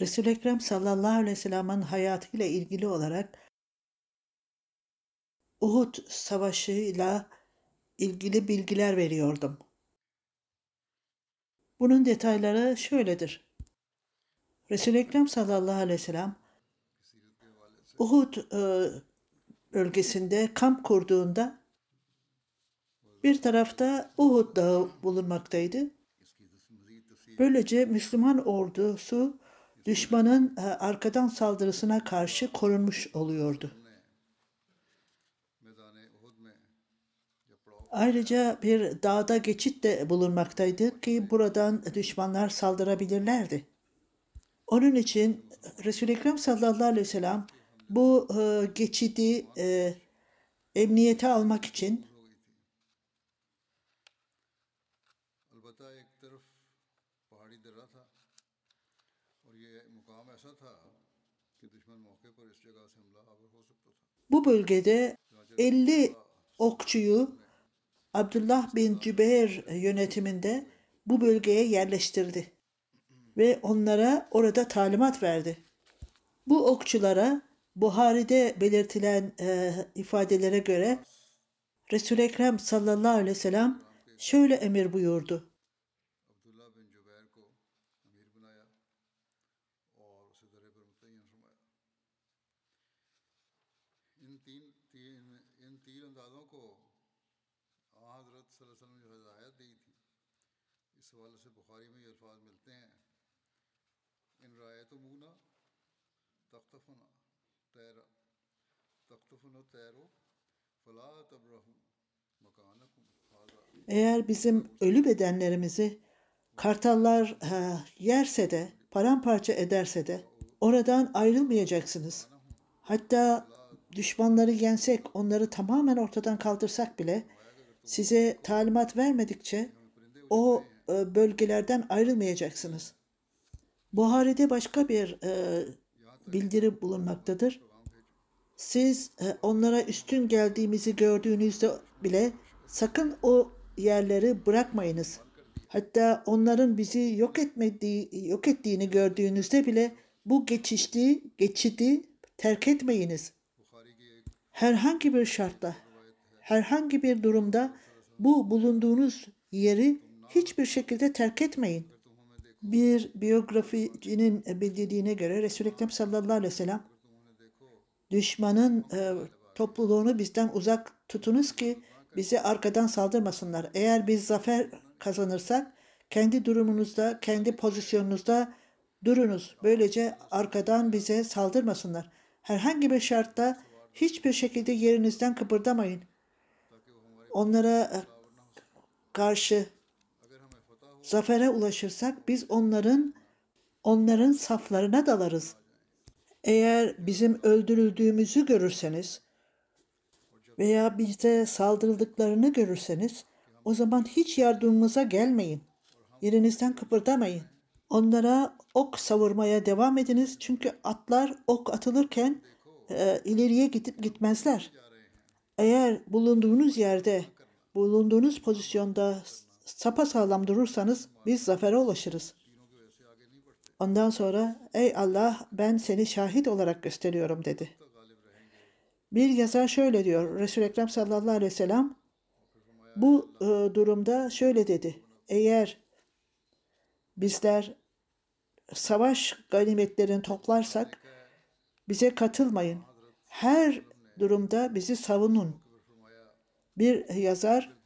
Resul-i Ekrem sallallahu aleyhi ve sellem'in hayatıyla ilgili olarak Uhud savaşıyla ilgili bilgiler veriyordum. Bunun detayları şöyledir. Resul-i Ekrem sallallahu aleyhi ve sellem Uhud e, bölgesinde kamp kurduğunda bir tarafta Uhud dağı bulunmaktaydı. Böylece Müslüman ordusu düşmanın e, arkadan saldırısına karşı korunmuş oluyordu. Ayrıca bir dağda geçit de bulunmaktaydı ki buradan düşmanlar saldırabilirlerdi. Onun için Resul-i Ekrem sallallahu aleyhi ve sellem bu e, geçidi e, emniyete almak için bu bölgede 50 okçuyu Abdullah bin Cübeyr yönetiminde bu bölgeye yerleştirdi ve onlara orada talimat verdi. Bu okçulara Buhari'de belirtilen e, ifadelere göre Resul-i Ekrem sallallahu aleyhi ve sellem şöyle emir buyurdu. Eğer bizim ölü bedenlerimizi kartallar e, yerse de, paramparça ederse de oradan ayrılmayacaksınız. Hatta düşmanları yensek, onları tamamen ortadan kaldırsak bile size talimat vermedikçe o e, bölgelerden ayrılmayacaksınız. Buhari'de başka bir e, bildiri bulunmaktadır. Siz e, onlara üstün geldiğimizi gördüğünüzde bile sakın o yerleri bırakmayınız. Hatta onların bizi yok etmediği, yok ettiğini gördüğünüzde bile bu geçişti, geçidi terk etmeyiniz. Herhangi bir şartla, herhangi bir durumda bu bulunduğunuz yeri hiçbir şekilde terk etmeyin. Bir biyograficinin bildirdiğine göre Resul-i Ekrem sallallahu aleyhi ve sellem düşmanın e, topluluğunu bizden uzak tutunuz ki bizi arkadan saldırmasınlar. Eğer biz zafer kazanırsak kendi durumunuzda, kendi pozisyonunuzda durunuz. Böylece arkadan bize saldırmasınlar. Herhangi bir şartta hiçbir şekilde yerinizden kıpırdamayın. Onlara e, karşı zafere ulaşırsak biz onların onların saflarına dalarız. Eğer bizim öldürüldüğümüzü görürseniz veya bize saldırıldıklarını görürseniz o zaman hiç yardımımıza gelmeyin. Yerinizden kıpırdamayın. Onlara ok savurmaya devam ediniz çünkü atlar ok atılırken e, ileriye gidip gitmezler. Eğer bulunduğunuz yerde, bulunduğunuz pozisyonda sapasağlam durursanız biz zafere ulaşırız. Ondan sonra ey Allah ben seni şahit olarak gösteriyorum dedi. Bir yazar şöyle diyor. Resul-i Ekrem sallallahu aleyhi ve sellem bu e, durumda şöyle dedi. Eğer bizler savaş ganimetlerini toplarsak bize katılmayın. Her durumda bizi savunun. Bir yazar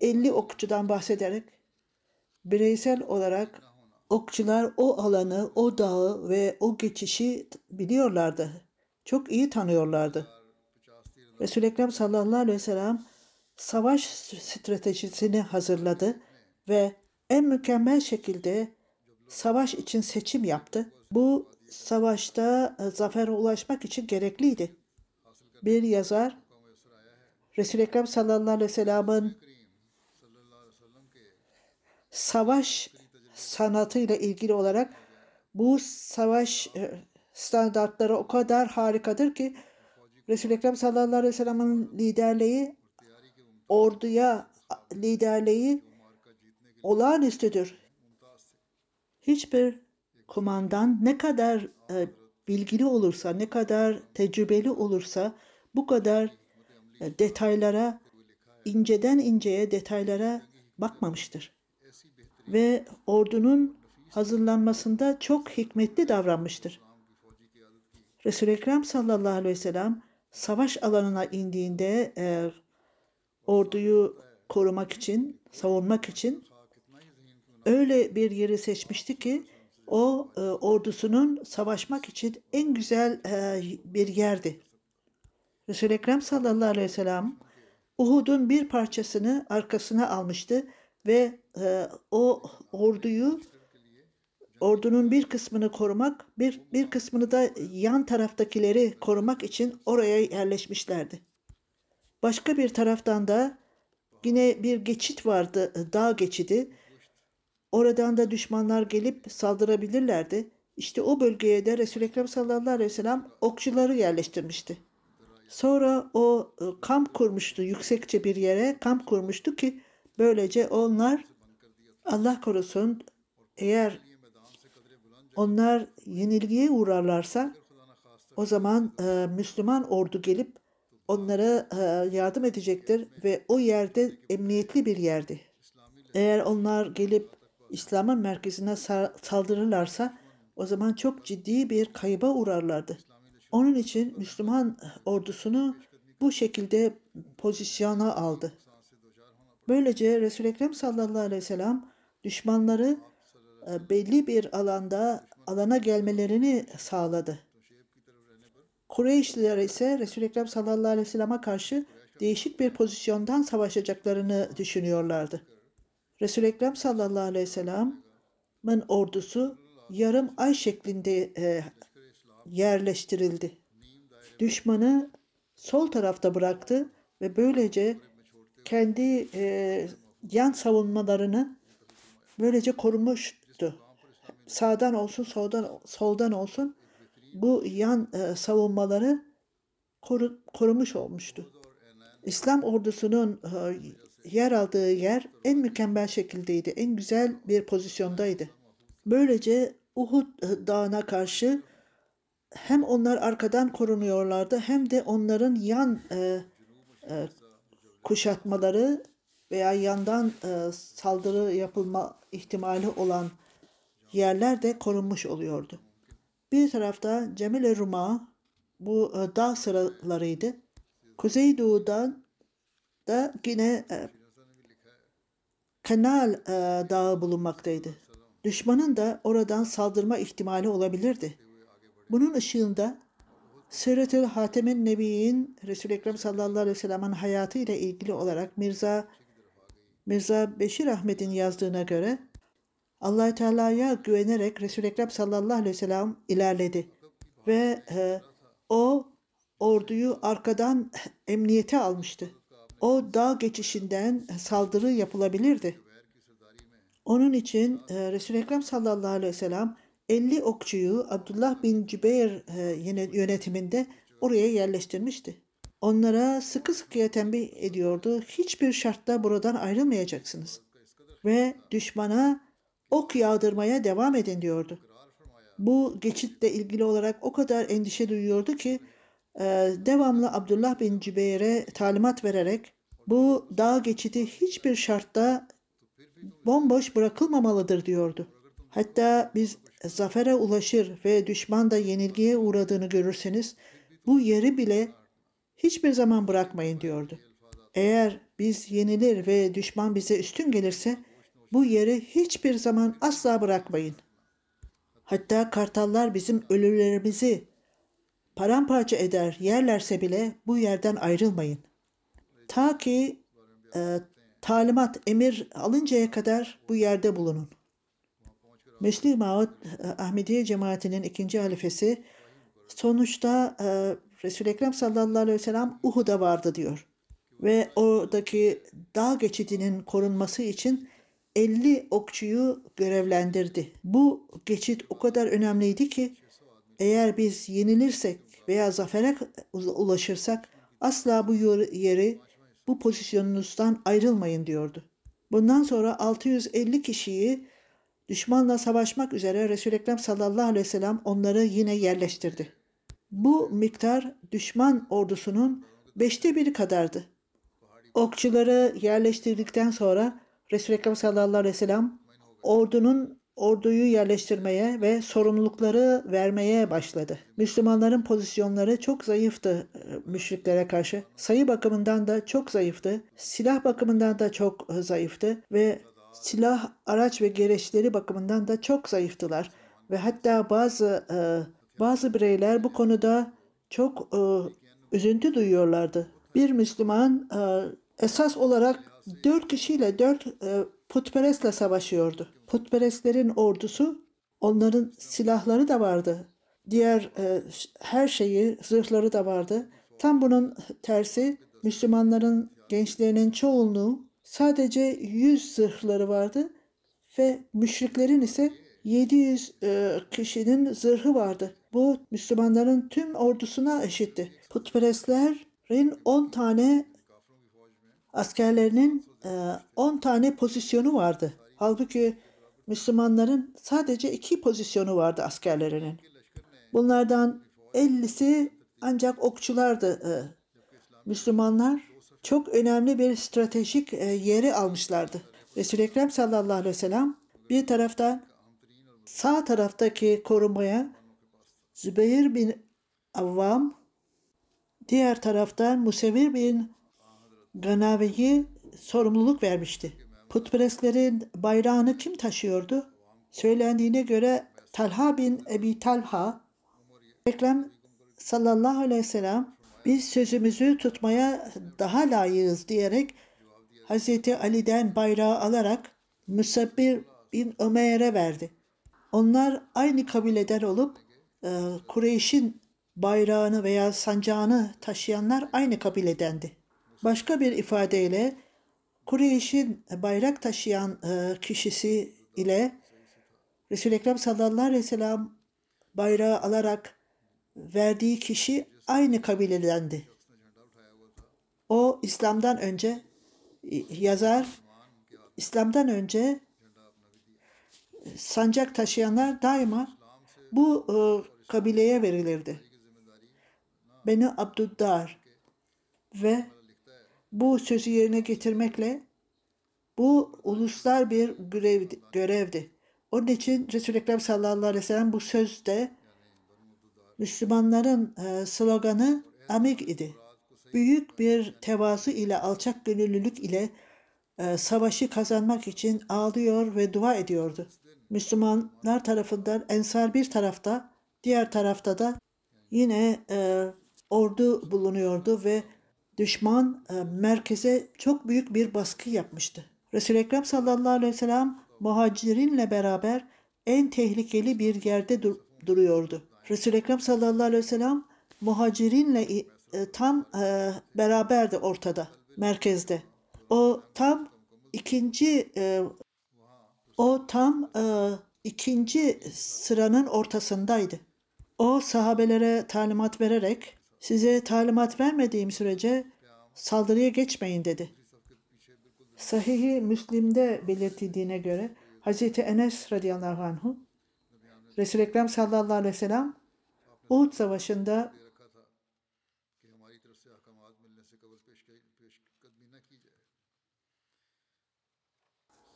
50 okçudan bahsederek bireysel olarak okçular o alanı, o dağı ve o geçişi biliyorlardı. Çok iyi tanıyorlardı. Resul-i Ekrem sallallahu aleyhi ve sellem savaş stratejisini hazırladı ve en mükemmel şekilde savaş için seçim yaptı. Bu savaşta e, zafere ulaşmak için gerekliydi. Bir yazar Resul-i Ekrem sallallahu aleyhi ve sellem'in savaş sanatıyla ilgili olarak bu savaş e, standartları o kadar harikadır ki Resul-i Ekrem sallallahu aleyhi ve sellem'in liderliği orduya liderliği olağanüstüdür. Hiçbir kumandan ne kadar e, bilgili olursa, ne kadar tecrübeli olursa bu kadar e, detaylara, inceden inceye detaylara bakmamıştır. Ve ordunun hazırlanmasında çok hikmetli davranmıştır. Resul-i Ekrem sallallahu aleyhi ve sellem savaş alanına indiğinde e, orduyu korumak için, savunmak için öyle bir yeri seçmişti ki o e, ordusunun savaşmak için en güzel e, bir yerdi. Resul-i Ekrem sallallahu aleyhi ve sellem Uhud'un bir parçasını arkasına almıştı ve e, o orduyu ordunun bir kısmını korumak, bir, bir kısmını da yan taraftakileri korumak için oraya yerleşmişlerdi. Başka bir taraftan da yine bir geçit vardı, dağ geçidi. Oradan da düşmanlar gelip saldırabilirlerdi. İşte o bölgeye de Resul-i Ekrem sallallahu aleyhi ve sellem okçuları yerleştirmişti. Sonra o e, kamp kurmuştu yüksekçe bir yere kamp kurmuştu ki böylece onlar Allah korusun eğer onlar yenilgiye uğrarlarsa o zaman e, Müslüman ordu gelip onlara e, yardım edecektir ve o yerde emniyetli bir yerdi. Eğer onlar gelip İslam'ın merkezine saldırırlarsa o zaman çok ciddi bir kayıba uğrarlardı. Onun için Müslüman ordusunu bu şekilde pozisyona aldı. Böylece Resul-i Ekrem sallallahu aleyhi ve sellem düşmanları e, belli bir alanda alana gelmelerini sağladı. Kureyşliler ise Resul-i Ekrem sallallahu aleyhi ve sellem'e karşı değişik bir pozisyondan savaşacaklarını düşünüyorlardı. Resul-i Ekrem sallallahu aleyhi ve sellem'in ordusu yarım ay şeklinde e, yerleştirildi. Düşmanı sol tarafta bıraktı ve böylece kendi e, yan savunmalarını böylece korumuştu. Sağdan olsun, soldan soldan olsun bu yan e, savunmaları koru, korumuş olmuştu. İslam ordusunun e, yer aldığı yer en mükemmel şekildeydi. En güzel bir pozisyondaydı. Böylece Uhud e, dağına karşı hem onlar arkadan korunuyorlardı hem de onların yan e, e, kuşatmaları veya yandan e, saldırı yapılma ihtimali olan yerler de korunmuş oluyordu. Bir tarafta Cemile Ruma bu e, dağ sıralarıydı. Kuzeydoğudan da yine e, Kanal e, Dağı bulunmaktaydı. Düşmanın da oradan saldırma ihtimali olabilirdi. Bunun ışığında Sırat-ı Hatemin Nebi'nin Resul-i Ekrem sallallahu aleyhi ve sellem'in hayatı ile ilgili olarak Mirza Mirza Beşir Ahmet'in yazdığına göre allah Teala'ya güvenerek Resul-i Ekrem sallallahu aleyhi ve sellem ilerledi. Ve e, o orduyu arkadan emniyete almıştı. O dağ geçişinden saldırı yapılabilirdi. Onun için e, Resul-i Ekrem sallallahu aleyhi ve sellem 50 okçuyu Abdullah bin Cübeyr e, yönetiminde oraya yerleştirmişti. onlara sıkı sıkıya tembih ediyordu. Hiçbir şartta buradan ayrılmayacaksınız. Ve düşmana ok yağdırmaya devam edin diyordu. Bu geçitle ilgili olarak o kadar endişe duyuyordu ki e, devamlı Abdullah bin Cübeyr'e talimat vererek bu dağ geçidi hiçbir şartta bomboş bırakılmamalıdır diyordu. Hatta biz zafere ulaşır ve düşman da yenilgiye uğradığını görürseniz bu yeri bile hiçbir zaman bırakmayın diyordu. Eğer biz yenilir ve düşman bize üstün gelirse bu yeri hiçbir zaman asla bırakmayın. Hatta kartallar bizim ölülerimizi paramparça eder yerlerse bile bu yerden ayrılmayın. Ta ki e, talimat, emir alıncaya kadar bu yerde bulunun. Mesih Maud e, Ahmediye cemaatinin ikinci halifesi sonuçta e, Resul-i Ekrem sallallahu aleyhi ve sellem Uhud'a vardı diyor. Ve oradaki dağ geçidinin korunması için 50 okçuyu görevlendirdi. Bu geçit o kadar önemliydi ki eğer biz yenilirsek veya zafere ulaşırsak asla bu yeri bu pozisyonunuzdan ayrılmayın diyordu. Bundan sonra 650 kişiyi düşmanla savaşmak üzere Resul-i Ekrem sallallahu aleyhi ve sellem onları yine yerleştirdi. Bu miktar düşman ordusunun beşte biri kadardı. Okçuları yerleştirdikten sonra Resul-i Ekrem sallallahu aleyhi ve sellem ordunun orduyu yerleştirmeye ve sorumlulukları vermeye başladı. Müslümanların pozisyonları çok zayıftı e, müşriklere karşı. Sayı bakımından da çok zayıftı. Silah bakımından da çok zayıftı ve silah, araç ve gereçleri bakımından da çok zayıftılar. Ve hatta bazı e, bazı bireyler bu konuda çok üzüntü duyuyorlardı. Bir Müslüman esas olarak dört kişiyle dört putperestle savaşıyordu. Putperestlerin ordusu onların silahları da vardı. Diğer e, her şeyi, zırhları da vardı. Tam bunun tersi Müslümanların gençlerinin çoğunluğu sadece 100 zırhları vardı ve müşriklerin ise 700 e, kişinin zırhı vardı. Bu Müslümanların tüm ordusuna eşitti. Putperestlerin 10 tane askerlerinin 10 e, tane pozisyonu vardı. Halbuki Müslümanların sadece iki pozisyonu vardı askerlerinin. Bunlardan 50'si ancak okçulardı. E, Müslümanlar çok önemli bir stratejik e, yeri almışlardı. Resul-i Ekrem sallallahu aleyhi ve sellem bir taraftan sağ taraftaki korumaya Zübeyir bin Avvam, diğer taraftan Musevir bin Ganave'yi sorumluluk vermişti. Putperestlerin bayrağını kim taşıyordu? Söylendiğine göre Talha bin Ebi Talha, Ekrem sallallahu aleyhi ve sellem biz sözümüzü tutmaya daha layığız diyerek Hazreti Ali'den bayrağı alarak Müsabbir bin Ömer'e verdi. Onlar aynı kabileden olup e, Kureyş'in bayrağını veya sancağını taşıyanlar aynı kabiledendi. Başka bir ifadeyle Kureyş'in bayrak taşıyan e, kişisi ile Resul-i Ekrem sallallahu aleyhi ve sellem bayrağı alarak verdiği kişi aynı kabiledendi. O İslam'dan önce yazar İslam'dan önce sancak taşıyanlar daima bu e, kabileye verilirdi. Beni Abduddar ve bu sözü yerine getirmekle bu uluslar bir görevdi. görevdi. Onun için Resul-i Ekrem sallallahu aleyhi ve sellem bu sözde Müslümanların e, sloganı amik idi. Büyük bir tevazu ile alçak gönüllülük ile e, savaşı kazanmak için ağlıyor ve dua ediyordu. Müslümanlar tarafından Ensar bir tarafta, diğer tarafta da yine e, ordu bulunuyordu ve düşman e, merkeze çok büyük bir baskı yapmıştı. Resul-i Ekrem sallallahu aleyhi ve sellem muhacirinle beraber en tehlikeli bir yerde dur- duruyordu. Resul-i Ekrem sallallahu aleyhi ve sellem muhacirinle e, tam e, beraberdi ortada, merkezde. O tam ikinci e, o tam ikinci sıranın ortasındaydı. O sahabelere talimat vererek Size talimat vermediğim sürece saldırıya geçmeyin dedi. Sahih-i Müslim'de belirtildiğine göre Hazreti Enes radıyallahu anhu Resul-i Ekrem sallallahu aleyhi ve sellem Uhud Savaşı'nda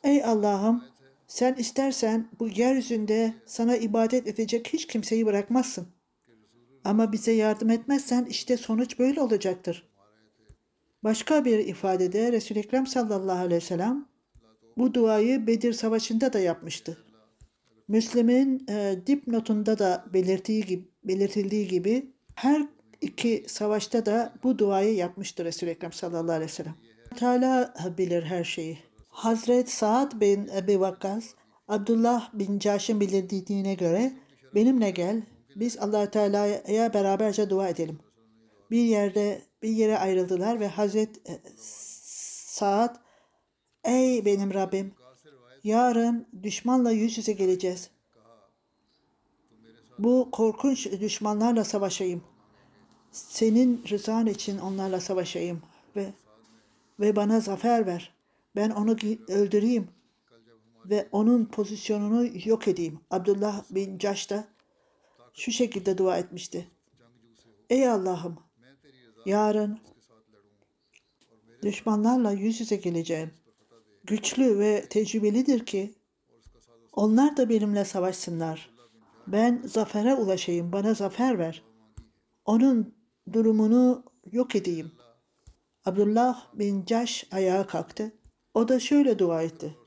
Ey Allah'ım sen istersen bu yeryüzünde sana ibadet edecek hiç kimseyi bırakmazsın. Ama bize yardım etmezsen işte sonuç böyle olacaktır. Başka bir ifadede Resul-i Ekrem sallallahu aleyhi ve sellem bu duayı Bedir Savaşı'nda da yapmıştı. Müslim'in e, dipnotunda da belirttiği gibi, belirtildiği gibi her iki savaşta da bu duayı yapmıştır Resul-i Ekrem sallallahu aleyhi ve sellem. Teala bilir her şeyi. Hazret Saad bin Ebi Vakkas, Abdullah bin Caş'ın bildirdiğine göre benimle gel, biz allah Teala'ya beraberce dua edelim. Bir yerde bir yere ayrıldılar ve Hazret e, Saad, ey benim Rabbim, yarın düşmanla yüz yüze geleceğiz. Bu korkunç düşmanlarla savaşayım. Senin rızan için onlarla savaşayım ve ve bana zafer ver. Ben onu öldüreyim ve onun pozisyonunu yok edeyim. Abdullah bin Caş da şu şekilde dua etmişti. Ey Allah'ım yarın düşmanlarla yüz yüze geleceğim güçlü ve tecrübelidir ki onlar da benimle savaşsınlar. Ben zafere ulaşayım, bana zafer ver. Onun durumunu yok edeyim. Abdullah bin Caş ayağa kalktı. O da şöyle dua etti.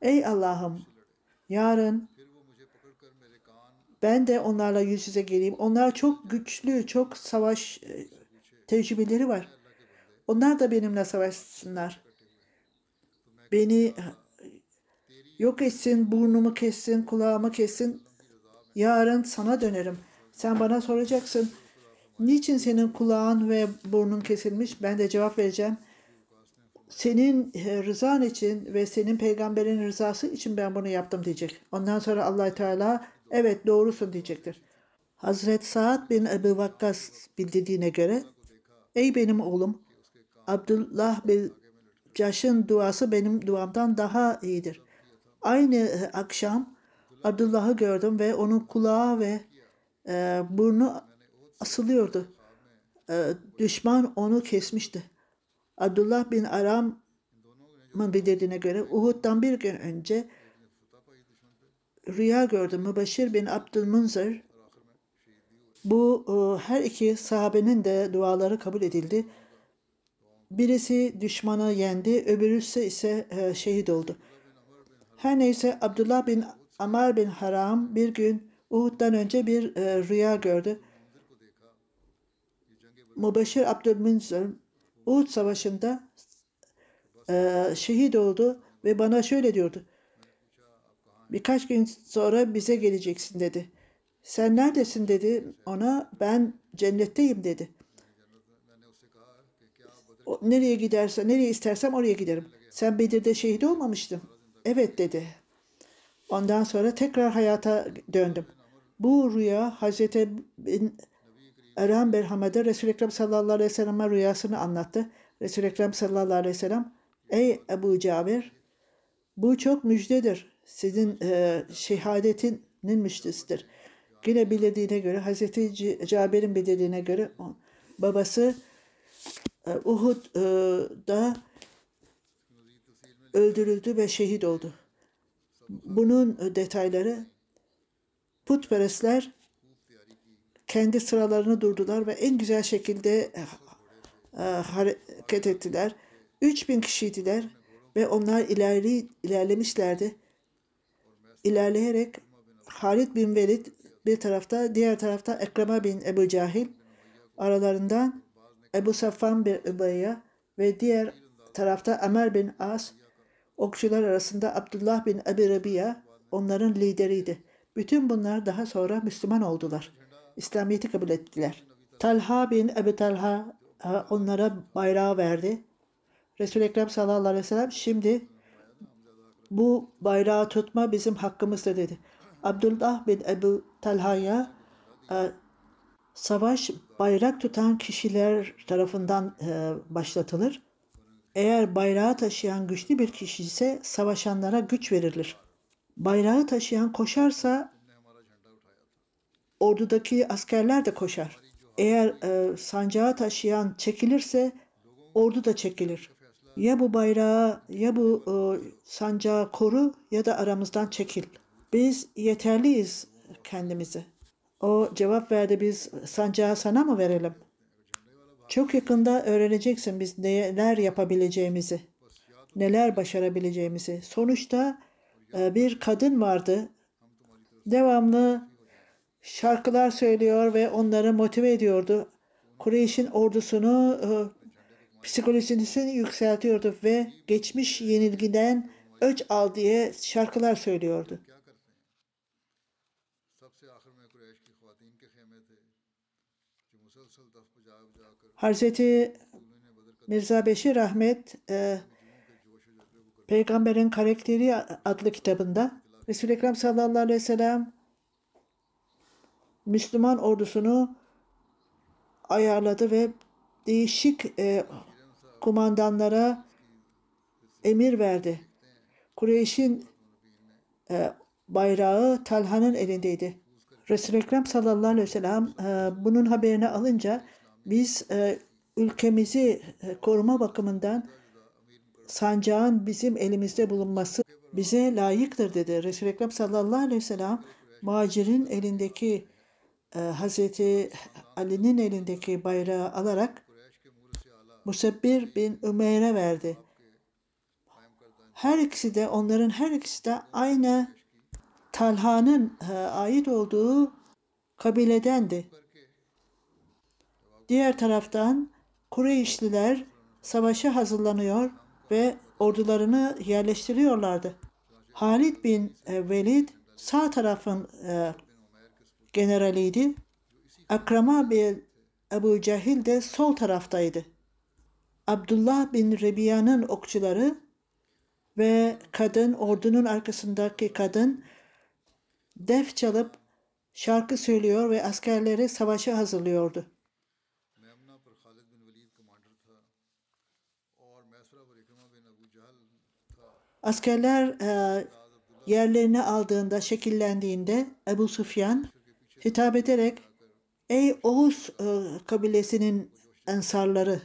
Ey Allah'ım yarın ben de onlarla yüz yüze geleyim. Onlar çok güçlü, çok savaş e, tecrübeleri var. Onlar da benimle savaşsınlar. Beni yok etsin, burnumu kessin, kulağımı kessin. Yarın sana dönerim. Sen bana soracaksın. Niçin senin kulağın ve burnun kesilmiş? Ben de cevap vereceğim. Senin e, rızan için ve senin peygamberin rızası için ben bunu yaptım diyecek. Ondan sonra allah Teala evet doğrusun diyecektir. Hazret Saad bin Ebu Vakkas bildirdiğine göre Ey benim oğlum Abdullah bin Caş'ın duası benim duamdan daha iyidir. Aynı akşam Abdullah'ı gördüm ve onun kulağı ve e, burnu asılıyordu. E, düşman onu kesmişti. Abdullah bin Aram'ın bildirdiğine göre Uhud'dan bir gün önce rüya gördüm. Mübeşşir bin Abdülmunzir bu e, her iki sahabenin de duaları kabul edildi. Birisi düşmanı yendi, öbürüsü ise e, şehit oldu. Her neyse Abdullah bin Amar bin Haram bir gün Uhud'dan önce bir e, rüya gördü. Mübeşşir Abdülmunzir Uhud Savaşı'nda e, şehit oldu ve bana şöyle diyordu. Birkaç gün sonra bize geleceksin dedi. Sen neredesin dedi ona. Ben cennetteyim dedi. O, nereye giderse, nereye istersem oraya giderim. Sen Bedir'de şehit olmamıştın. Evet dedi. Ondan sonra tekrar hayata döndüm. Bu rüya Hazreti Erhan Berhame'de Resul-i Ekrem sallallahu aleyhi ve sellem'e rüyasını anlattı. Resul-i Ekrem sallallahu aleyhi ve sellem Ey Ebu Cabir bu çok müjdedir. Sizin e, şehadetinin müjdesidir. Yine bildirdiğine göre Hazreti Cabir'in bildirdiğine göre babası Uhud'da öldürüldü ve şehit oldu. Bunun e, detayları putperestler kendi sıralarını durdular ve en güzel şekilde e, e, hareket ettiler. 3000 kişiydiler ve onlar ileri ilerlemişlerdi. İlerleyerek Halid bin Velid bir tarafta, diğer tarafta Ekrema bin Ebu Cahil aralarından Ebu Safvan bin Übeyye ve diğer tarafta Ömer bin As okçular arasında Abdullah bin Ebi Rabia onların lideriydi. Bütün bunlar daha sonra Müslüman oldular. İslamiyet'i kabul ettiler. Talha bin Ebi Talha onlara bayrağı verdi. Resul-i Ekrem sallallahu aleyhi ve sellem şimdi bu bayrağı tutma bizim hakkımızdır dedi. Abdullah bin Ebu Talha'ya e, savaş bayrak tutan kişiler tarafından e, başlatılır. Eğer bayrağı taşıyan güçlü bir kişi ise savaşanlara güç verilir. Bayrağı taşıyan koşarsa ordudaki askerler de koşar. Eğer e, sancağı taşıyan çekilirse ordu da çekilir. Ya bu bayrağı ya bu e, sancağı koru ya da aramızdan çekil. Biz yeterliyiz kendimize. O cevap verdi biz sancağı sana mı verelim? Çok yakında öğreneceksin biz neler yapabileceğimizi, neler başarabileceğimizi. Sonuçta e, bir kadın vardı. Devamlı şarkılar söylüyor ve onları motive ediyordu. Kureyş'in ordusunu e, psikolojisini yükseltiyordu ve geçmiş yenilgiden öç al diye şarkılar söylüyordu. Hazreti Mirza Beşir Ahmet e, Peygamberin Karakteri adlı kitabında Resul-i Ekrem sallallahu aleyhi ve sellem Müslüman ordusunu ayarladı ve değişik e, kumandanlara emir verdi. Kureyş'in e, bayrağı Talha'nın elindeydi. Resul-i Ekrem sallallahu aleyhi ve sellem e, bunun haberini alınca biz e, ülkemizi e, koruma bakımından sancağın bizim elimizde bulunması bize layıktır dedi. Resul-i Ekrem sallallahu aleyhi ve sellem muhacirin elindeki e, Hazreti Ali'nin elindeki bayrağı alarak Musebbir bin Ümeyr'e verdi. Her ikisi de onların her ikisi de aynı Talha'nın e, ait olduğu kabiledendi. Diğer taraftan Kureyşliler savaşa hazırlanıyor ve ordularını yerleştiriyorlardı. Halid bin e, Velid sağ tarafın e, generaliydi. Akrama bin Ebu Cehil de sol taraftaydı. Abdullah bin Rebiya'nın okçuları ve kadın, ordunun arkasındaki kadın def çalıp şarkı söylüyor ve askerleri savaşa hazırlıyordu. Askerler e, yerlerini aldığında, şekillendiğinde Ebu Sufyan hitap ederek Ey Oğuz e, kabilesinin ensarları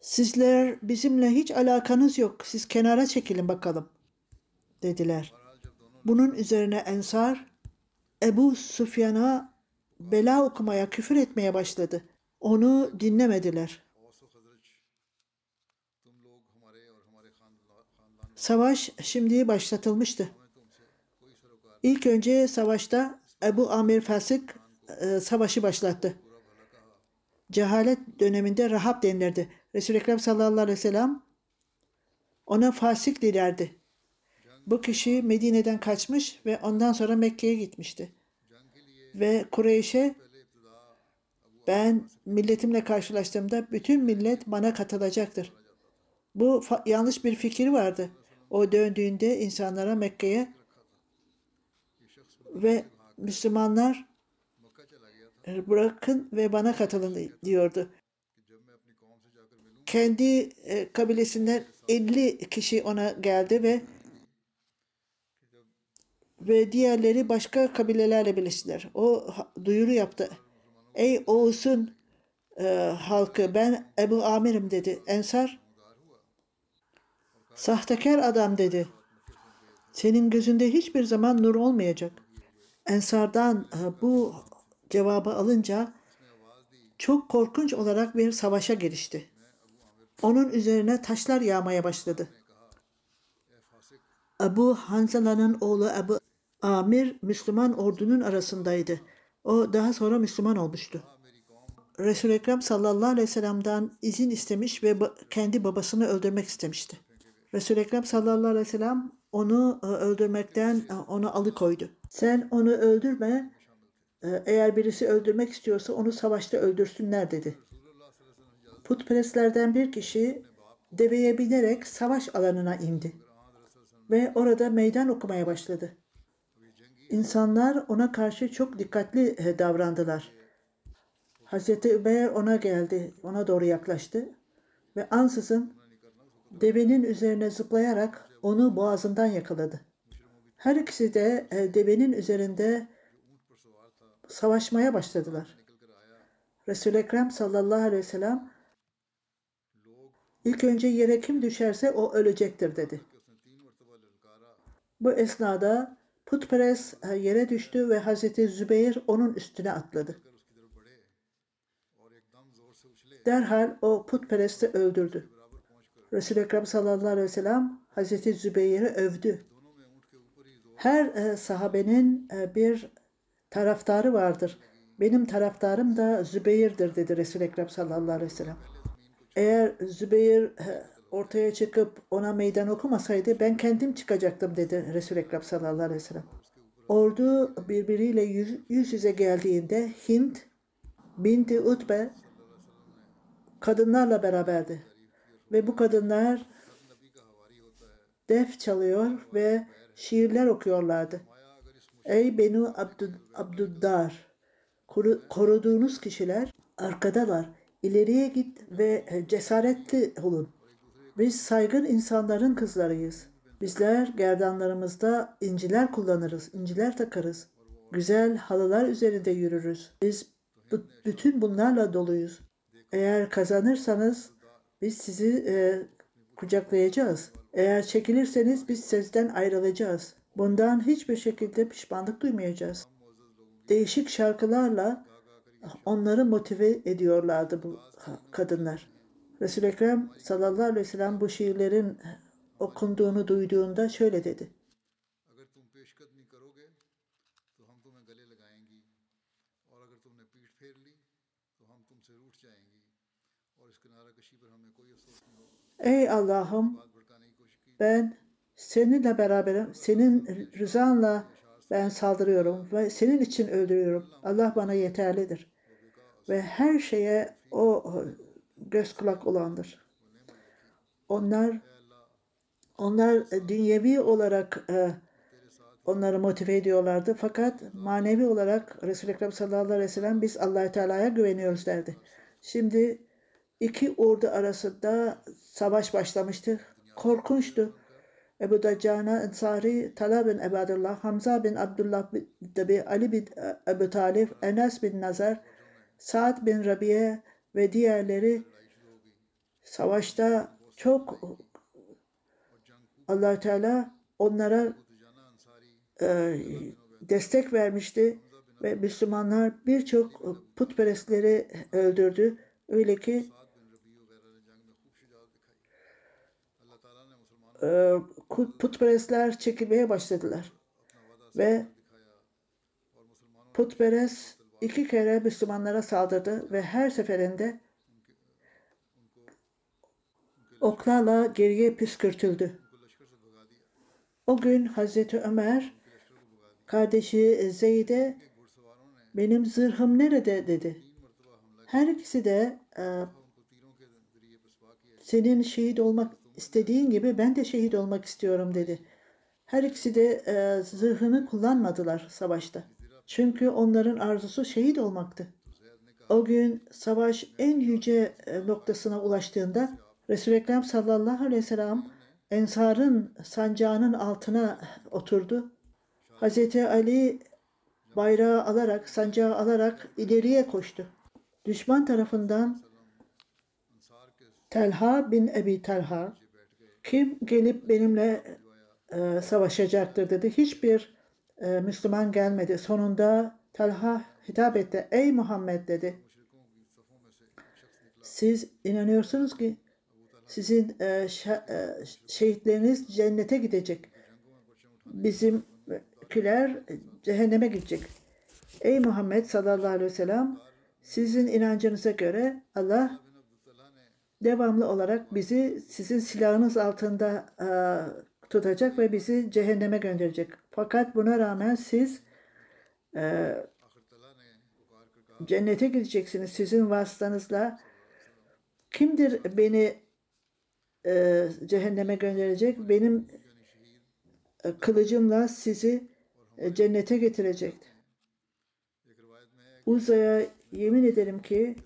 sizler bizimle hiç alakanız yok. Siz kenara çekilin bakalım dediler. Bunun üzerine ensar Ebu Sufyan'a bela okumaya, küfür etmeye başladı. Onu dinlemediler. Savaş şimdi başlatılmıştı. İlk önce savaşta Ebu Amir Fasık e, savaşı başlattı. Cehalet döneminde Rahab denirdi. Resul-i Ekrem sallallahu aleyhi ve sellem ona fasık dilerdi. Bu kişi Medine'den kaçmış ve ondan sonra Mekke'ye gitmişti. Ve Kureyş'e ben milletimle karşılaştığımda bütün millet bana katılacaktır. Bu yanlış bir fikir vardı. O döndüğünde insanlara Mekke'ye ve Müslümanlar bırakın ve bana katılın diyordu. Kendi e, kabilesinden 50 kişi ona geldi ve ve diğerleri başka kabilelerle birleştiler. O duyuru yaptı. Ey Oğuz'un e, halkı ben Ebu Amir'im dedi. Ensar sahtekar adam dedi. Senin gözünde hiçbir zaman nur olmayacak. Ensardan bu cevabı alınca çok korkunç olarak bir savaşa girişti. Onun üzerine taşlar yağmaya başladı. Ebu Hanzala'nın oğlu Ebu Amir Müslüman ordunun arasındaydı. O daha sonra Müslüman olmuştu. Resul-i Ekrem sallallahu aleyhi ve sellem'den izin istemiş ve kendi babasını öldürmek istemişti. Resul-i Ekrem sallallahu aleyhi ve sellem onu e, öldürmekten e, onu alıkoydu. Sen onu öldürme, e, eğer birisi öldürmek istiyorsa onu savaşta öldürsünler dedi. Putperestlerden bir kişi deveye binerek savaş alanına indi ve orada meydan okumaya başladı. İnsanlar ona karşı çok dikkatli davrandılar. Hazreti Übeyr ona geldi, ona doğru yaklaştı ve ansızın devenin üzerine zıplayarak onu boğazından yakaladı. Her ikisi de e, devenin üzerinde savaşmaya başladılar. Resul-i Ekrem sallallahu aleyhi ve sellem ilk önce yere kim düşerse o ölecektir dedi. Bu esnada putperest e, yere düştü ve Hazreti Zübeyir onun üstüne atladı. Derhal o putperesti öldürdü. Resul-i Ekrem sallallahu aleyhi ve sellem Hazreti Zübeyir'i övdü. Her e, sahabenin e, bir taraftarı vardır. Benim taraftarım da Zübeyir'dir dedi Resul-i Ekrem sallallahu aleyhi ve sellem. Eğer Zübeyir e, ortaya çıkıp ona meydan okumasaydı ben kendim çıkacaktım dedi Resul-i Ekrem sallallahu aleyhi ve sellem. Ordu birbiriyle yüz, yüz yüze geldiğinde Hint binti Utbe kadınlarla beraberdi. Ve bu kadınlar def çalıyor ve şiirler okuyorlardı. Ey Benu Abdud, Abduddar, koru, koruduğunuz kişiler arkadalar. İleriye git ve cesaretli olun. Biz saygın insanların kızlarıyız. Bizler gerdanlarımızda inciler kullanırız, inciler takarız. Güzel halılar üzerinde yürürüz. Biz bütün bunlarla doluyuz. Eğer kazanırsanız biz sizi e, kucaklayacağız. Eğer çekilirseniz biz sizden ayrılacağız. Bundan hiçbir şekilde pişmanlık duymayacağız. Değişik şarkılarla onları motive ediyorlardı bu kadınlar. Resul-i Ekrem sallallahu aleyhi ve sellem bu şiirlerin okunduğunu duyduğunda şöyle dedi. Ey Allah'ım ben seninle beraberim. Senin rızanla ben saldırıyorum ve senin için öldürüyorum. Allah bana yeterlidir. Ve her şeye o göz kulak olandır. Onlar onlar dünyevi olarak e, onları motive ediyorlardı. Fakat manevi olarak Resul-i Ekrem sallallahu aleyhi ve sellem biz allah Teala'ya güveniyoruz derdi. Şimdi iki ordu arasında savaş başlamıştı. Korkunçtu. Ebu Daccana Ensari, Tala bin Ebadullah, Hamza bin Abdullah bin Ali bin Ebu Talif, Enes bin Nazar, Sa'd bin Rabiye ve diğerleri savaşta çok allah Teala onlara e, destek vermişti ve Müslümanlar birçok putperestleri öldürdü. Öyle ki e, putperestler çekilmeye başladılar. Ve putperest iki kere Müslümanlara saldırdı ve her seferinde oklarla geriye püskürtüldü. O gün Hazreti Ömer kardeşi Zeyd'e benim zırhım nerede? dedi. Her ikisi de e, senin şehit olmak istediğin gibi ben de şehit olmak istiyorum dedi. Her ikisi de e, zırhını kullanmadılar savaşta. Çünkü onların arzusu şehit olmaktı. O gün savaş en yüce e, noktasına ulaştığında Resul-i Ekrem sallallahu aleyhi ve sellem Ensar'ın sancağının altına oturdu. Hazreti Ali bayrağı alarak, sancağı alarak ileriye koştu. Düşman tarafından Telha bin Ebi Telha kim gelip benimle e, savaşacaktır dedi. Hiçbir e, Müslüman gelmedi. Sonunda Talha hitap etti. Ey Muhammed dedi. Siz inanıyorsunuz ki sizin e, e, şehitleriniz cennete gidecek. Bizimkiler cehenneme gidecek. Ey Muhammed sallallahu aleyhi ve sellem sizin inancınıza göre Allah devamlı olarak bizi sizin silahınız altında e, tutacak ve bizi cehenneme gönderecek. Fakat buna rağmen siz e, cennete gideceksiniz sizin vasıtanızla. Kimdir beni e, cehenneme gönderecek? Benim e, kılıcımla sizi e, cennete getirecek. Uzaya yemin ederim ki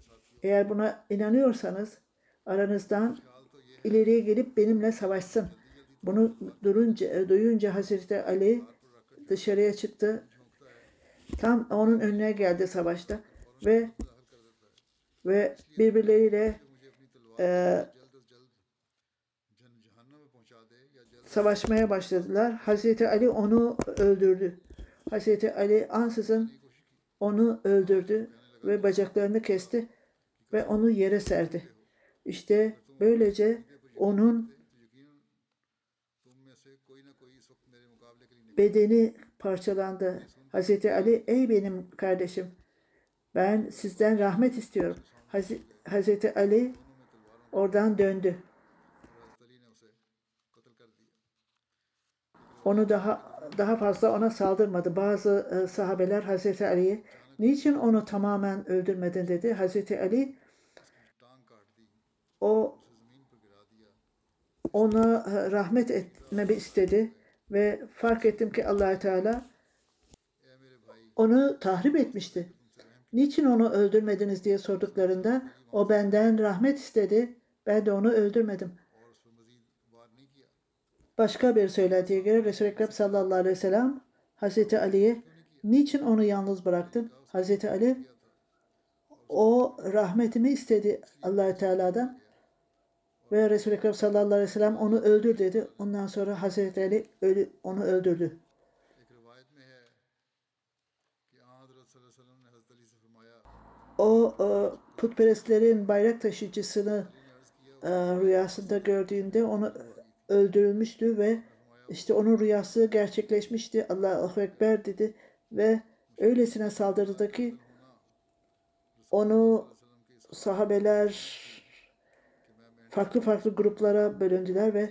eğer buna inanıyorsanız aranızdan ileriye gelip benimle savaşsın. Bunu durunca, duyunca Hazreti Ali dışarıya çıktı. Tam onun önüne geldi savaşta ve ve birbirleriyle e, savaşmaya başladılar. Hazreti Ali onu öldürdü. Hazreti Ali ansızın onu öldürdü ve bacaklarını kesti ve onu yere serdi. İşte böylece onun bedeni parçalandı. Hazreti Ali ey benim kardeşim ben sizden rahmet istiyorum. Haz Hazreti Ali oradan döndü. Onu daha daha fazla ona saldırmadı. Bazı e, sahabeler Hazreti Ali'ye niçin onu tamamen öldürmedin dedi. Hazreti Ali o ona e, rahmet etmemi istedi ve fark ettim ki allah Teala onu tahrip etmişti. Niçin onu öldürmediniz diye sorduklarında o benden rahmet istedi. Ben de onu öldürmedim. Başka bir söylentiye göre Resul-i Ekrem sallallahu aleyhi ve sellem Hazreti Ali'ye niçin onu yalnız bıraktın? Hazreti Ali o rahmetimi istedi allah Teala'dan ve Resul-i Ekrem sallallahu aleyhi ve sellem onu öldür dedi. Ondan sonra Hazreti Ali ölü, onu öldürdü. O e, putperestlerin bayrak taşıyıcısını e, rüyasında gördüğünde onu öldürülmüştü ve işte onun rüyası gerçekleşmişti. Allahu Ekber dedi ve öylesine saldırıdaki onu sahabeler farklı farklı gruplara bölündüler ve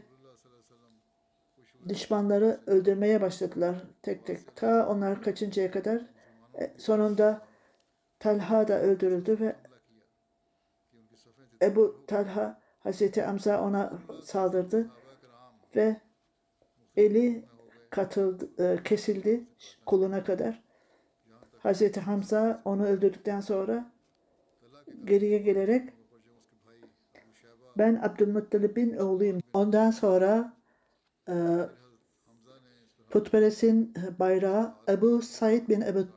düşmanları öldürmeye başladılar tek tek. Ta onlar kaçıncaya kadar e, sonunda Talha da öldürüldü ve Ebu Talha Hazreti Amza ona saldırdı ve eli katıldı, e, kesildi koluna kadar. Hazreti Hamza onu öldürdükten sonra geriye gelerek ben Abdülmuttalib'in oğluyum. Ondan sonra e, putperestin bayrağı Ebu Said bin Ebu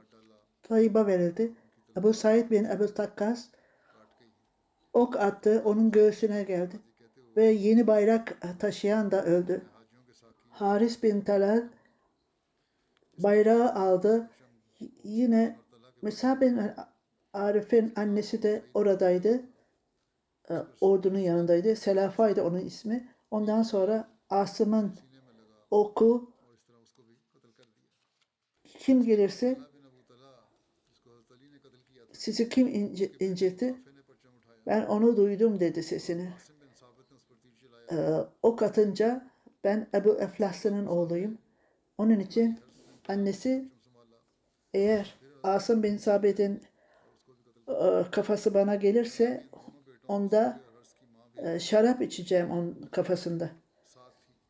Tayyip'a verildi. Ebu Said bin Ebu Takkas ok attı, onun göğsüne geldi. Ve yeni bayrak taşıyan da öldü. Haris bin Talal bayrağı aldı. Yine Musa bin Arif'in annesi de oradaydı. E, ordunun yanındaydı. Selafa'ydı onun ismi. Ondan sonra Asım'ın oku kim gelirse sizi kim ince, incitti? Ben onu duydum dedi sesini. Ee, ok atınca ben Ebu Eflas'ın oğluyum. Onun için annesi eğer Asım bin Sabit'in e, kafası bana gelirse onda e, şarap içeceğim onun kafasında.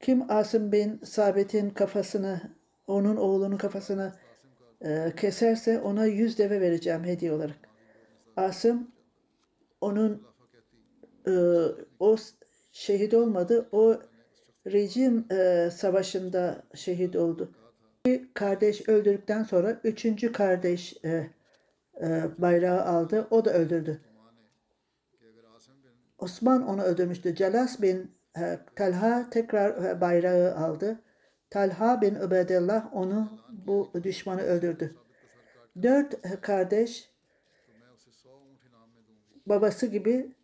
Kim Asım bin Sabit'in kafasını, onun oğlunun kafasını e, keserse ona yüz deve vereceğim hediye olarak. Asım onun e, o şehit olmadı. O rejim savaşında şehit oldu. Bir kardeş öldürdükten sonra üçüncü kardeş bayrağı aldı. O da öldürdü. Osman onu öldürmüştü. Celas bin e, Talha tekrar e, bayrağı aldı. Talha bin Übedillah onu bu düşmanı öldürdü. Dört e, kardeş babası gibi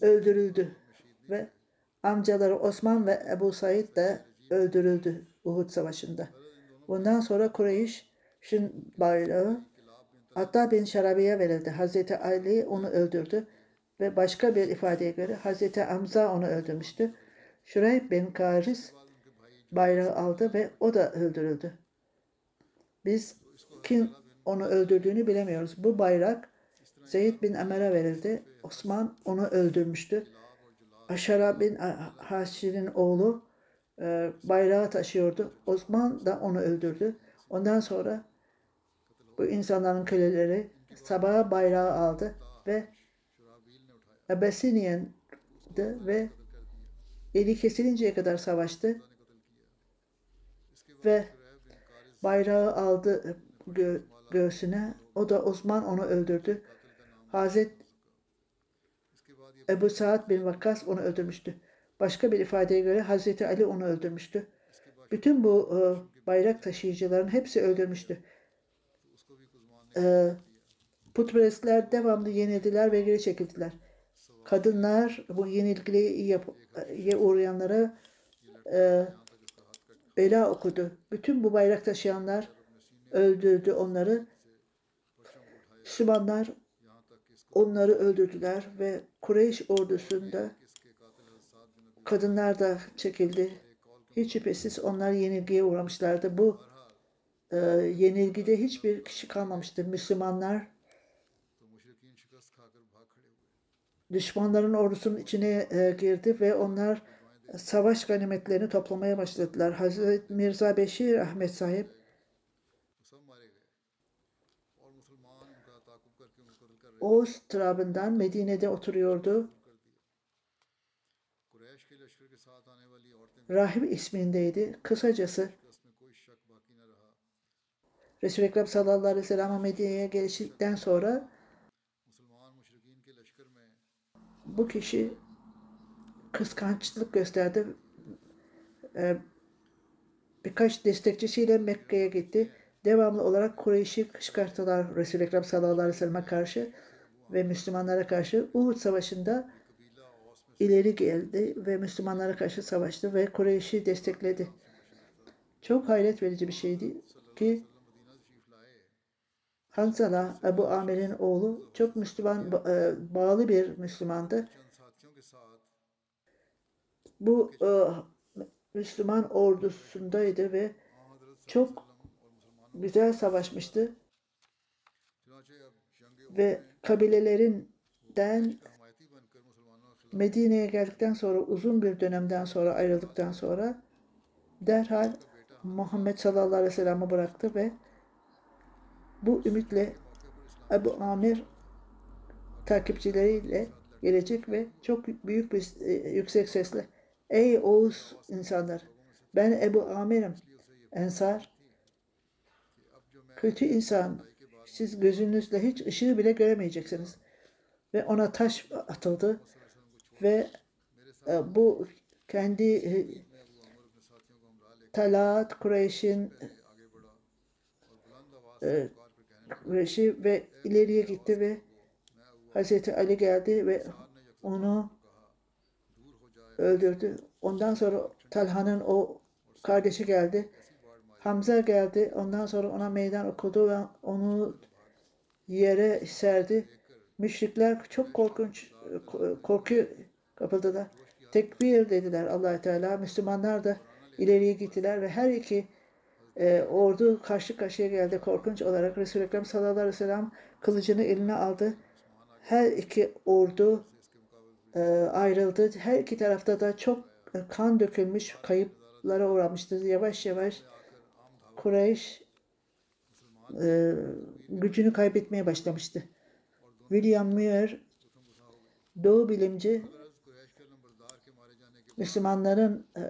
öldürüldü ve amcaları Osman ve Ebu Said de öldürüldü Uhud Savaşı'nda. Bundan sonra Kureyş'in bayrağı Atta bin Şarabi'ye verildi. Hazreti Ali onu öldürdü ve başka bir ifadeye göre Hazreti Hamza onu öldürmüştü. Şurayb bin Karis bayrağı aldı ve o da öldürüldü. Biz kim onu öldürdüğünü bilemiyoruz. Bu bayrak Zeyd bin Ömer'e verildi. Osman onu öldürmüştü. Aşara bin Haşir'in oğlu e, bayrağı taşıyordu. Osman da onu öldürdü. Ondan sonra bu insanların köleleri sabaha bayrağı aldı ve Abessiniyen'de ve eli kesilinceye kadar savaştı ve bayrağı aldı gö- göğsüne. O da Osman onu öldürdü. Hazret Ebu Saad bin Vakkas onu öldürmüştü. Başka bir ifadeye göre Hazreti Ali onu öldürmüştü. Bütün bu e, bayrak taşıyıcıların hepsi öldürmüştü. E, putperestler devamlı yenildiler ve geri çekildiler kadınlar bu yenilgiye uğrayanlara e, bela okudu. Bütün bu bayrak taşıyanlar öldürdü onları. Müslümanlar onları öldürdüler ve Kureyş ordusunda kadınlar da çekildi. Hiç şüphesiz onlar yenilgiye uğramışlardı. Bu e, yenilgide hiçbir kişi kalmamıştı. Müslümanlar düşmanların ordusunun içine e, girdi ve onlar savaş ganimetlerini toplamaya başladılar. Hazreti Mirza Beşir Ahmet sahip Oğuz trabından Medine'de oturuyordu. Rahip ismindeydi. Kısacası Resul-i Ekrem sallallahu aleyhi ve sellem'e Medine'ye geliştikten sonra bu kişi kıskançlık gösterdi. Ee, birkaç destekçisiyle Mekke'ye gitti. Devamlı olarak Kureyş'i kışkırttılar Resul-i Ekrem sallallahu aleyhi ve sellem'e karşı ve Müslümanlara karşı. Uhud Savaşı'nda ileri geldi ve Müslümanlara karşı savaştı ve Kureyş'i destekledi. Çok hayret verici bir şeydi ki Hanzala Ebu Amir'in oğlu çok Müslüman e, bağlı bir Müslümandı. Bu e, Müslüman ordusundaydı ve çok güzel savaşmıştı. Ve kabilelerinden Medine'ye geldikten sonra uzun bir dönemden sonra ayrıldıktan sonra derhal Muhammed sallallahu aleyhi ve sellem'i bıraktı ve bu ümitle Ebu Amir takipçileriyle gelecek ve çok büyük bir e, yüksek sesle Ey Oğuz insanlar ben Ebu Amir'im Ensar. Kötü insan siz gözünüzle hiç ışığı bile göremeyeceksiniz. Ve ona taş atıldı ve e, bu kendi e, Talat Kureyş'in e, şey ve ileriye gitti ve Hazreti Ali geldi ve onu öldürdü. Ondan sonra Talha'nın o kardeşi geldi. Hamza geldi. Ondan sonra ona meydan okudu ve onu yere serdi. Müşrikler çok korkunç korku kapıldılar. Tekbir dediler allah Teala. Müslümanlar da ileriye gittiler ve her iki e, ordu karşı karşıya geldi korkunç olarak. Resul-i Ekrem sallallahu aleyhi ve sellem kılıcını eline aldı. Her iki ordu e, ayrıldı. Her iki tarafta da çok kan dökülmüş, kayıplara uğramıştı. Yavaş yavaş Kureyş e, gücünü kaybetmeye başlamıştı. William Muir, Doğu bilimci, Müslümanların e,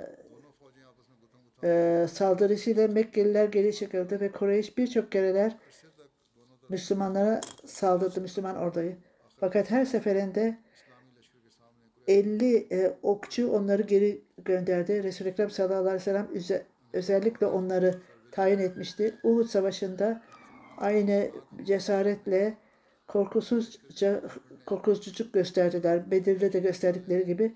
e, saldırısıyla Mekkeliler geri çekildi ve Kureyş birçok kereler Müslümanlara saldırdı Müslüman ordayı. Fakat her seferinde 50 e, okçu onları geri gönderdi. Resul-i Ekrem sallallahu aleyhi ve sellem üze, özellikle onları tayin etmişti. Uhud Savaşı'nda aynı cesaretle korkusuzca korkusuzluk gösterdiler. Bedir'de de gösterdikleri gibi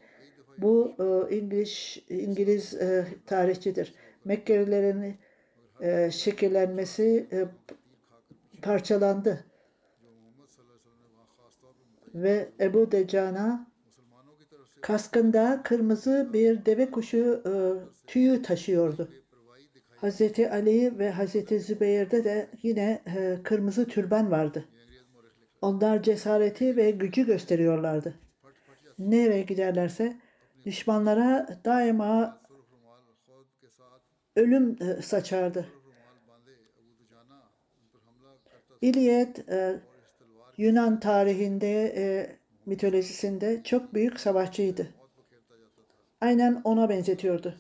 bu e, İngiliz İngiliz tarihçidir. Mekkelilerin e, şekillenmesi parçalandı. Ve Ebu Decan'a kaskında kırmızı bir deve kuşu tüyü taşıyordu. Hazreti Ali ve Hazreti Zübeyir'de de yine kırmızı türban vardı. Onlar cesareti ve gücü gösteriyorlardı. Nereye giderlerse Düşmanlara daima ölüm e, saçardı. İliyet e, Yunan tarihinde e, mitolojisinde çok büyük savaşçıydı. Aynen ona benzetiyordu.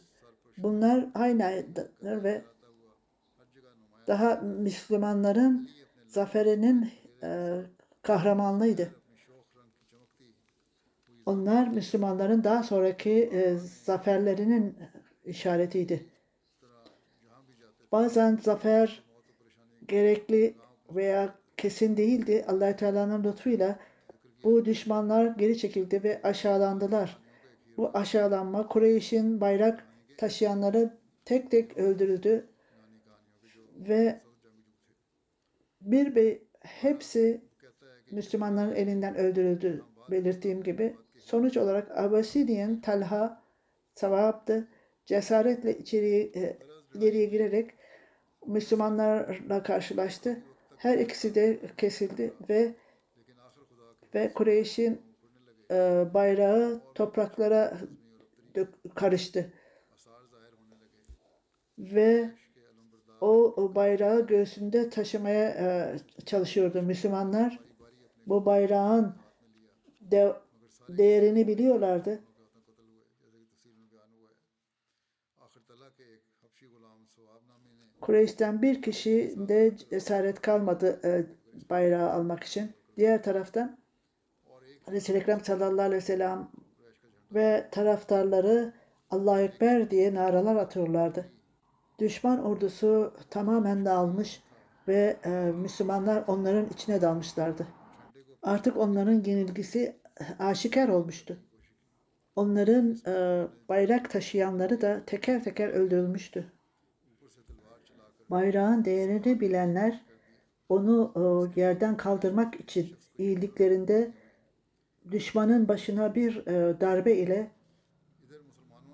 Bunlar aynı ve daha Müslümanların zaferinin kahramanlıydı. Onlar Müslümanların daha sonraki e, zaferlerinin işaretiydi. Bazen zafer gerekli veya kesin değildi. allah Teala'nın lütfuyla bu düşmanlar geri çekildi ve aşağılandılar. Bu aşağılanma Kureyş'in bayrak taşıyanları tek tek öldürüldü ve bir hepsi Müslümanların elinden öldürüldü belirttiğim gibi. Sonuç olarak Abbasidiyen Talha savaptı. Cesaretle içeriye, e, ileriye girerek Müslümanlarla karşılaştı. Her ikisi de kesildi ve ve Kureyş'in e, bayrağı topraklara dök, karıştı. Ve o, o bayrağı göğsünde taşımaya e, çalışıyordu Müslümanlar. Bu bayrağın de, değerini biliyorlardı. Kureyş'ten bir kişi de cesaret kalmadı e, bayrağı almak için. Diğer taraftan Resul-i Ekrem sallallahu aleyhi ve sellem ve taraftarları Allah Ekber diye naralar atıyorlardı. Düşman ordusu tamamen dağılmış ve e, Müslümanlar onların içine dalmışlardı. Artık onların yenilgisi aşikar olmuştu. Onların e, bayrak taşıyanları da teker teker öldürülmüştü. Bayrağın değerini bilenler onu e, yerden kaldırmak için iyiliklerinde düşmanın başına bir e, darbe ile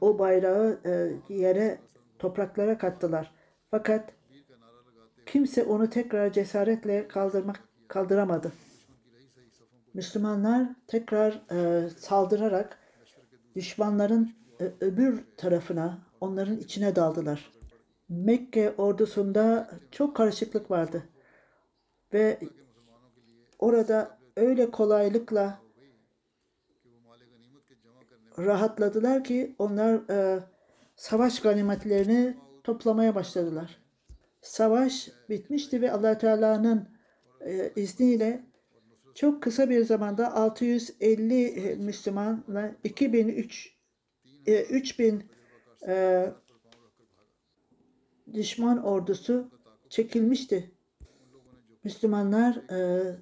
o bayrağı e, yere topraklara kattılar. Fakat kimse onu tekrar cesaretle kaldırmak kaldıramadı. Müslümanlar tekrar e, saldırarak düşmanların e, öbür tarafına, onların içine daldılar. Mekke ordusunda çok karışıklık vardı. Ve orada öyle kolaylıkla rahatladılar ki onlar e, savaş ganimetlerini toplamaya başladılar. Savaş bitmişti ve allah Teala'nın e, izniyle çok kısa bir zamanda 650 e, Müslümanla 2003 e, 3000 e, düşman ordusu çekilmişti. Müslümanlar e,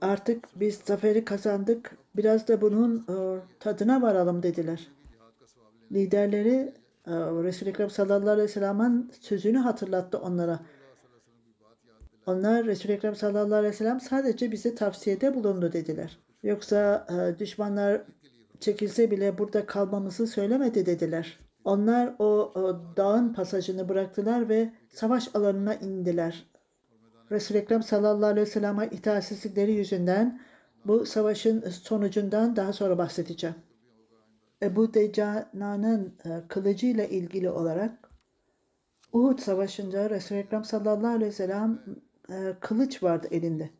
artık biz zaferi kazandık. Biraz da bunun e, tadına varalım dediler. Liderleri e, Resul-i Ekrem sallallahu aleyhi ve sellem'in sözünü hatırlattı onlara. Onlar Resul-i Ekrem sallallahu aleyhi ve sellem sadece bize tavsiyede bulundu dediler. Yoksa e, düşmanlar çekilse bile burada kalmamızı söylemedi dediler. Onlar o, o dağın pasajını bıraktılar ve savaş alanına indiler. Resul-i Ekrem sallallahu aleyhi ve sellem'e itaatsizlikleri yüzünden bu savaşın sonucundan daha sonra bahsedeceğim. Ebu Decana'nın e, kılıcıyla ilgili olarak Uhud Savaşı'nda Resul-i Ekrem sallallahu aleyhi ve sellem e, kılıç vardı elinde.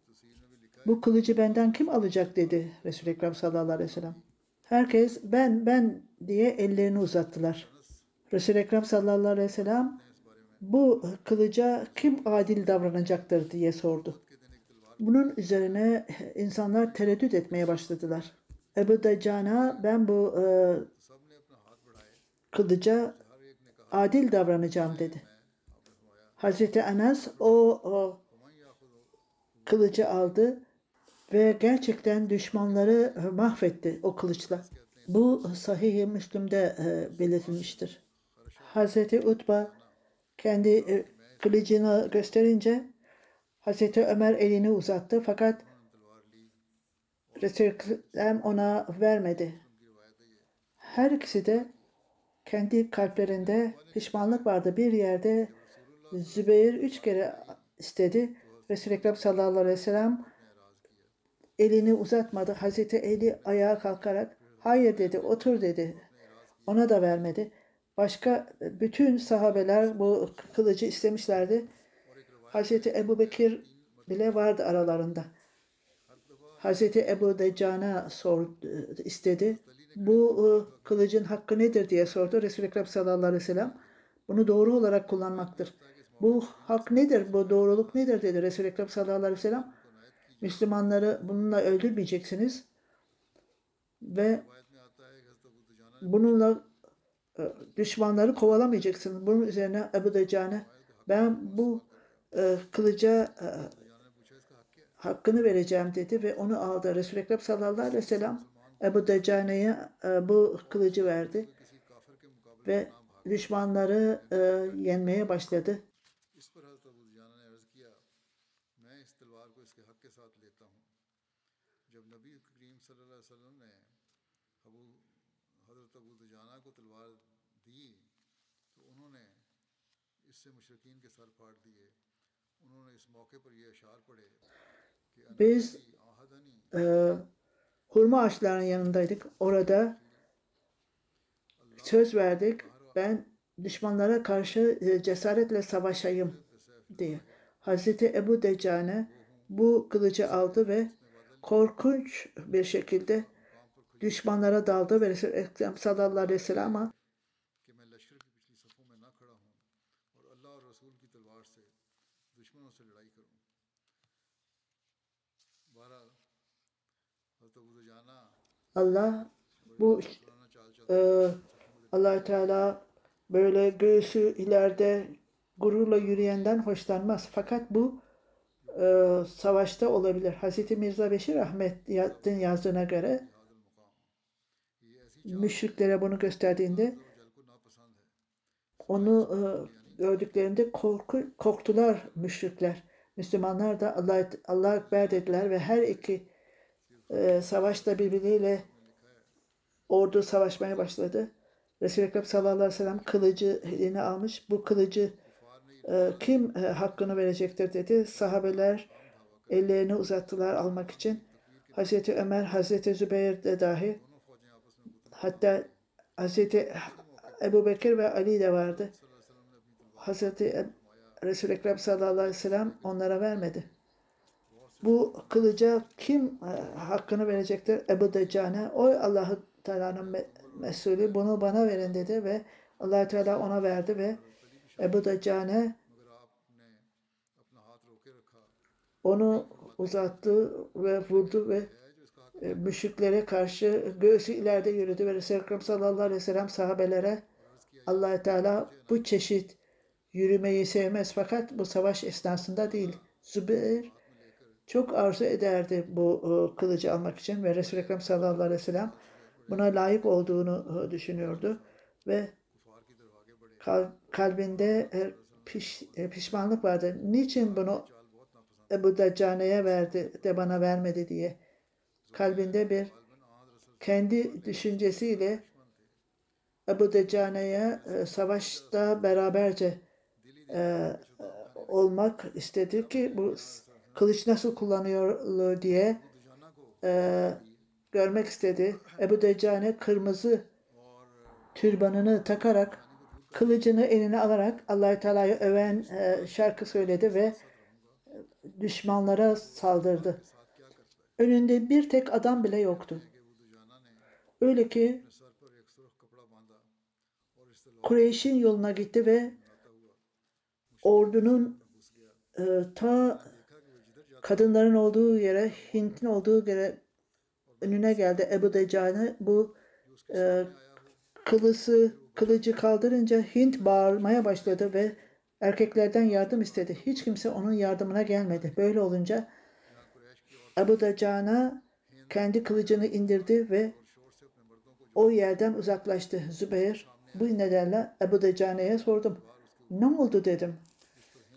Bu kılıcı benden kim alacak dedi Resul-i Ekrem sallallahu aleyhi ve sellem. Herkes ben ben diye ellerini uzattılar. Resul-i Ekrem sallallahu aleyhi ve sellem bu kılıca kim adil davranacaktır diye sordu. Bunun üzerine insanlar tereddüt etmeye başladılar. Ebu Daccan'a ben bu e, kılıca adil davranacağım dedi. Hazreti Enes o, o kılıcı aldı ve gerçekten düşmanları mahvetti o kılıçla. Bu Sahih-i Müslüm'de e, belirtilmiştir. Hazreti Utba kendi e, kılıcını gösterince Hazreti Ömer elini uzattı fakat Resulullah ona vermedi. Her ikisi de kendi kalplerinde pişmanlık vardı. Bir yerde Zübeyir üç kere istedi. Resul-i Ekrem sallallahu aleyhi ve sellem elini uzatmadı. Hazreti Eli ayağa kalkarak hayır dedi, otur dedi. Ona da vermedi. Başka bütün sahabeler bu kılıcı istemişlerdi. Hazreti Ebu Bekir bile vardı aralarında. Hazreti Ebu Decan'a sor, istedi. Bu e, kılıcın hakkı nedir diye sordu. Resul-i Ekrem sallallahu aleyhi ve sellem. Bunu doğru olarak kullanmaktır. Bu hak nedir? Bu doğruluk nedir? dedi Resul-i Ekrem sallallahu aleyhi ve sellem. Müslümanları bununla öldürmeyeceksiniz. Ve bununla e, düşmanları kovalamayacaksınız. Bunun üzerine Ebu Decane ben bu e, kılıca e, hakkını vereceğim dedi ve onu aldı. Resul-i Ekrem sallallahu aleyhi ve sellem Ebu Decane'ye bu kılıcı verdi ve düşmanları yenmeye başladı. Biz e, hurma ağaçlarının yanındaydık. Orada söz verdik. Ben düşmanlara karşı e, cesaretle savaşayım diye. Hazreti Ebu Decane bu kılıcı aldı ve korkunç bir şekilde düşmanlara daldı ve Resul Ekrem sallallahu aleyhi ve sellem'e Allah bu e, allah Teala böyle göğsü ileride gururla yürüyenden hoşlanmaz. Fakat bu e, savaşta olabilir. Hz. Mirza Beşir Ahmet'in yazdığına göre müşriklere bunu gösterdiğinde onu e, gördüklerinde korku, korktular müşrikler. Müslümanlar da Allah, Allah Ekber dediler ve her iki e, savaşta birbiriyle ordu savaşmaya başladı. Resul-i Ekrem sallallahu aleyhi ve sellem kılıcı eline almış. Bu kılıcı ee, kim e, hakkını verecektir dedi. Sahabeler ellerini uzattılar almak için. Hazreti Ömer, Hazreti Zübeyir de dahi hatta Hazreti Ebu Bekir ve Ali de vardı. Hazreti Resul-i Ekrem sallallahu aleyhi ve sellem onlara vermedi. Bu kılıca kim e, hakkını verecektir? Ebu Deccane. O Allah-u Teala'nın mesulü bunu bana verin dedi ve allah Teala ona verdi ve Ebu onu uzattı ve vurdu ve e, müşriklere karşı göğsü ileride yürüdü ve Resulü Ekrem sallallahu aleyhi ve sellem sahabelere allah Teala bu çeşit yürümeyi sevmez fakat bu savaş esnasında değil. Zübeyir çok arzu ederdi bu e, kılıcı almak için ve Resul-i Ekrem sallallahu aleyhi ve sellem buna layık olduğunu e, düşünüyordu ve kalbinde e, piş, e, pişmanlık vardı. Niçin bunu Ebu Deccane'ye verdi de bana vermedi diye. Kalbinde bir kendi düşüncesiyle Ebu Deccane'ye e, savaşta beraberce e, olmak istedi ki bu kılıç nasıl kullanıyor diye e, görmek istedi. Ebu Deccane kırmızı türbanını takarak kılıcını eline alarak allah Teala'yı öven e, şarkı söyledi ve e, düşmanlara saldırdı. Önünde bir tek adam bile yoktu. Öyle ki Kureyş'in yoluna gitti ve ordunun e, ta kadınların olduğu yere, Hint'in olduğu yere önüne geldi Ebu Decan'ı. Bu e, kılısı kılıcı kaldırınca Hint bağırmaya başladı ve erkeklerden yardım istedi. Hiç kimse onun yardımına gelmedi. Böyle olunca Abu Dacan'a kendi kılıcını indirdi ve o yerden uzaklaştı. Zübeyir bu nedenle Ebu Decane'ye sordum. Ne oldu dedim.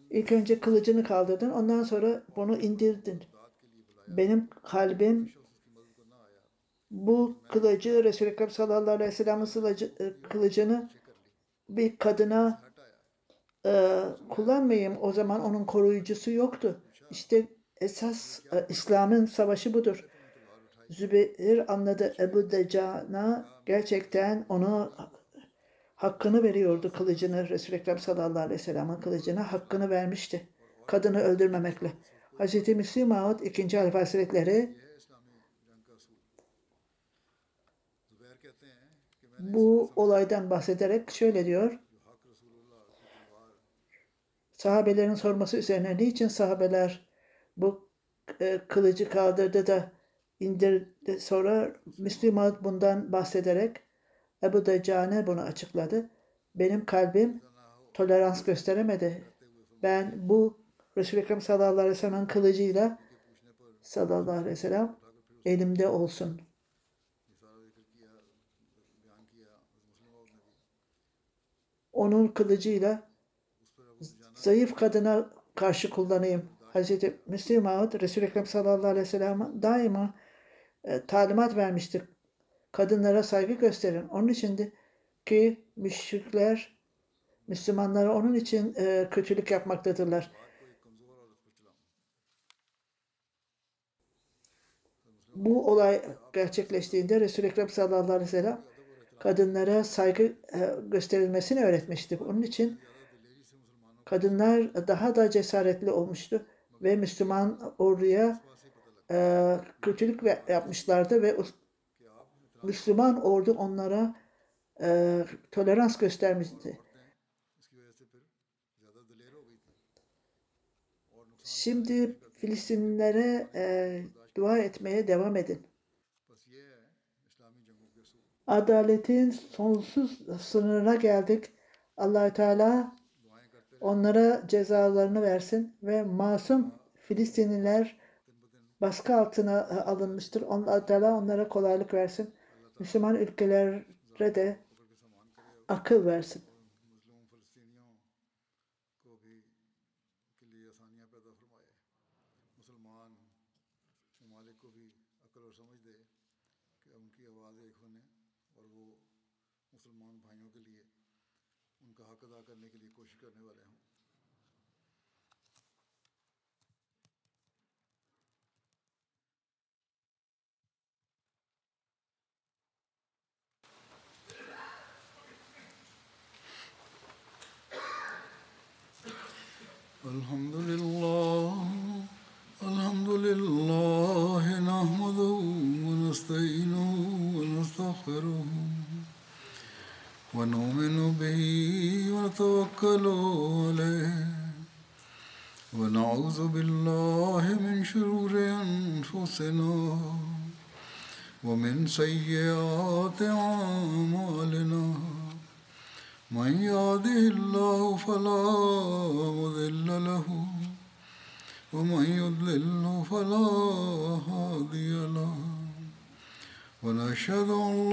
İlk önce kılıcını kaldırdın ondan sonra bunu indirdin. Benim kalbim bu kılıcı Resul-i Ekrem sallallahu aleyhi ve sellem'in e, kılıcını bir kadına e, kullanmayayım. O zaman onun koruyucusu yoktu. İşte esas e, İslam'ın savaşı budur. Zübeyir anladı Ebu Decana gerçekten onu hakkını veriyordu kılıcını. Resul-i Ekrem sallallahu aleyhi ve sellem'in kılıcına hakkını vermişti. Kadını öldürmemekle. Hz. Müslim Maud 2. Halife Hazretleri bu olaydan bahsederek şöyle diyor. Sahabelerin sorması üzerine niçin sahabeler bu e, kılıcı kaldırdı da indirdi sonra Müslüman bundan bahsederek Ebu Decane bunu açıkladı. Benim kalbim tolerans gösteremedi. Ben bu Resul-i Ekrem sallallahu aleyhi ve sellem'in kılıcıyla sallallahu aleyhi ve sellem elimde olsun.'' onun kılıcıyla zayıf kadına karşı kullanayım. Hz. Müslim Ağut Resul-i Ekrem sallallahu aleyhi ve sellem'e daima e, talimat vermiştir. Kadınlara saygı gösterin. Onun için de ki müşrikler Müslümanlara onun için e, kötülük yapmaktadırlar. Bu olay gerçekleştiğinde Resul-i Ekrem sallallahu aleyhi ve sellem kadınlara saygı e, gösterilmesini öğretmiştik. Onun için kadınlar daha da cesaretli olmuştu ve Müslüman orduya e, kötülük yapmışlardı ve Müslüman ordu onlara e, tolerans göstermişti. Şimdi Filistinlilere e, dua etmeye devam edin. Adaletin sonsuz sınırına geldik. allah Teala onlara cezalarını versin ve masum Filistinliler baskı altına alınmıştır. allah Teala onlara kolaylık versin. Müslüman ülkelere de akıl versin. ونتوكل عليه. ونعوذ بالله من شرور أنفسنا ومن سيئات أعمالنا. من يهده الله فلا مضل له ومن يضلل فلا هادي له. ونشهد أن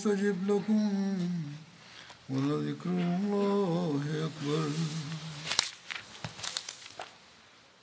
يستجب لكم ولذكر الله أكبر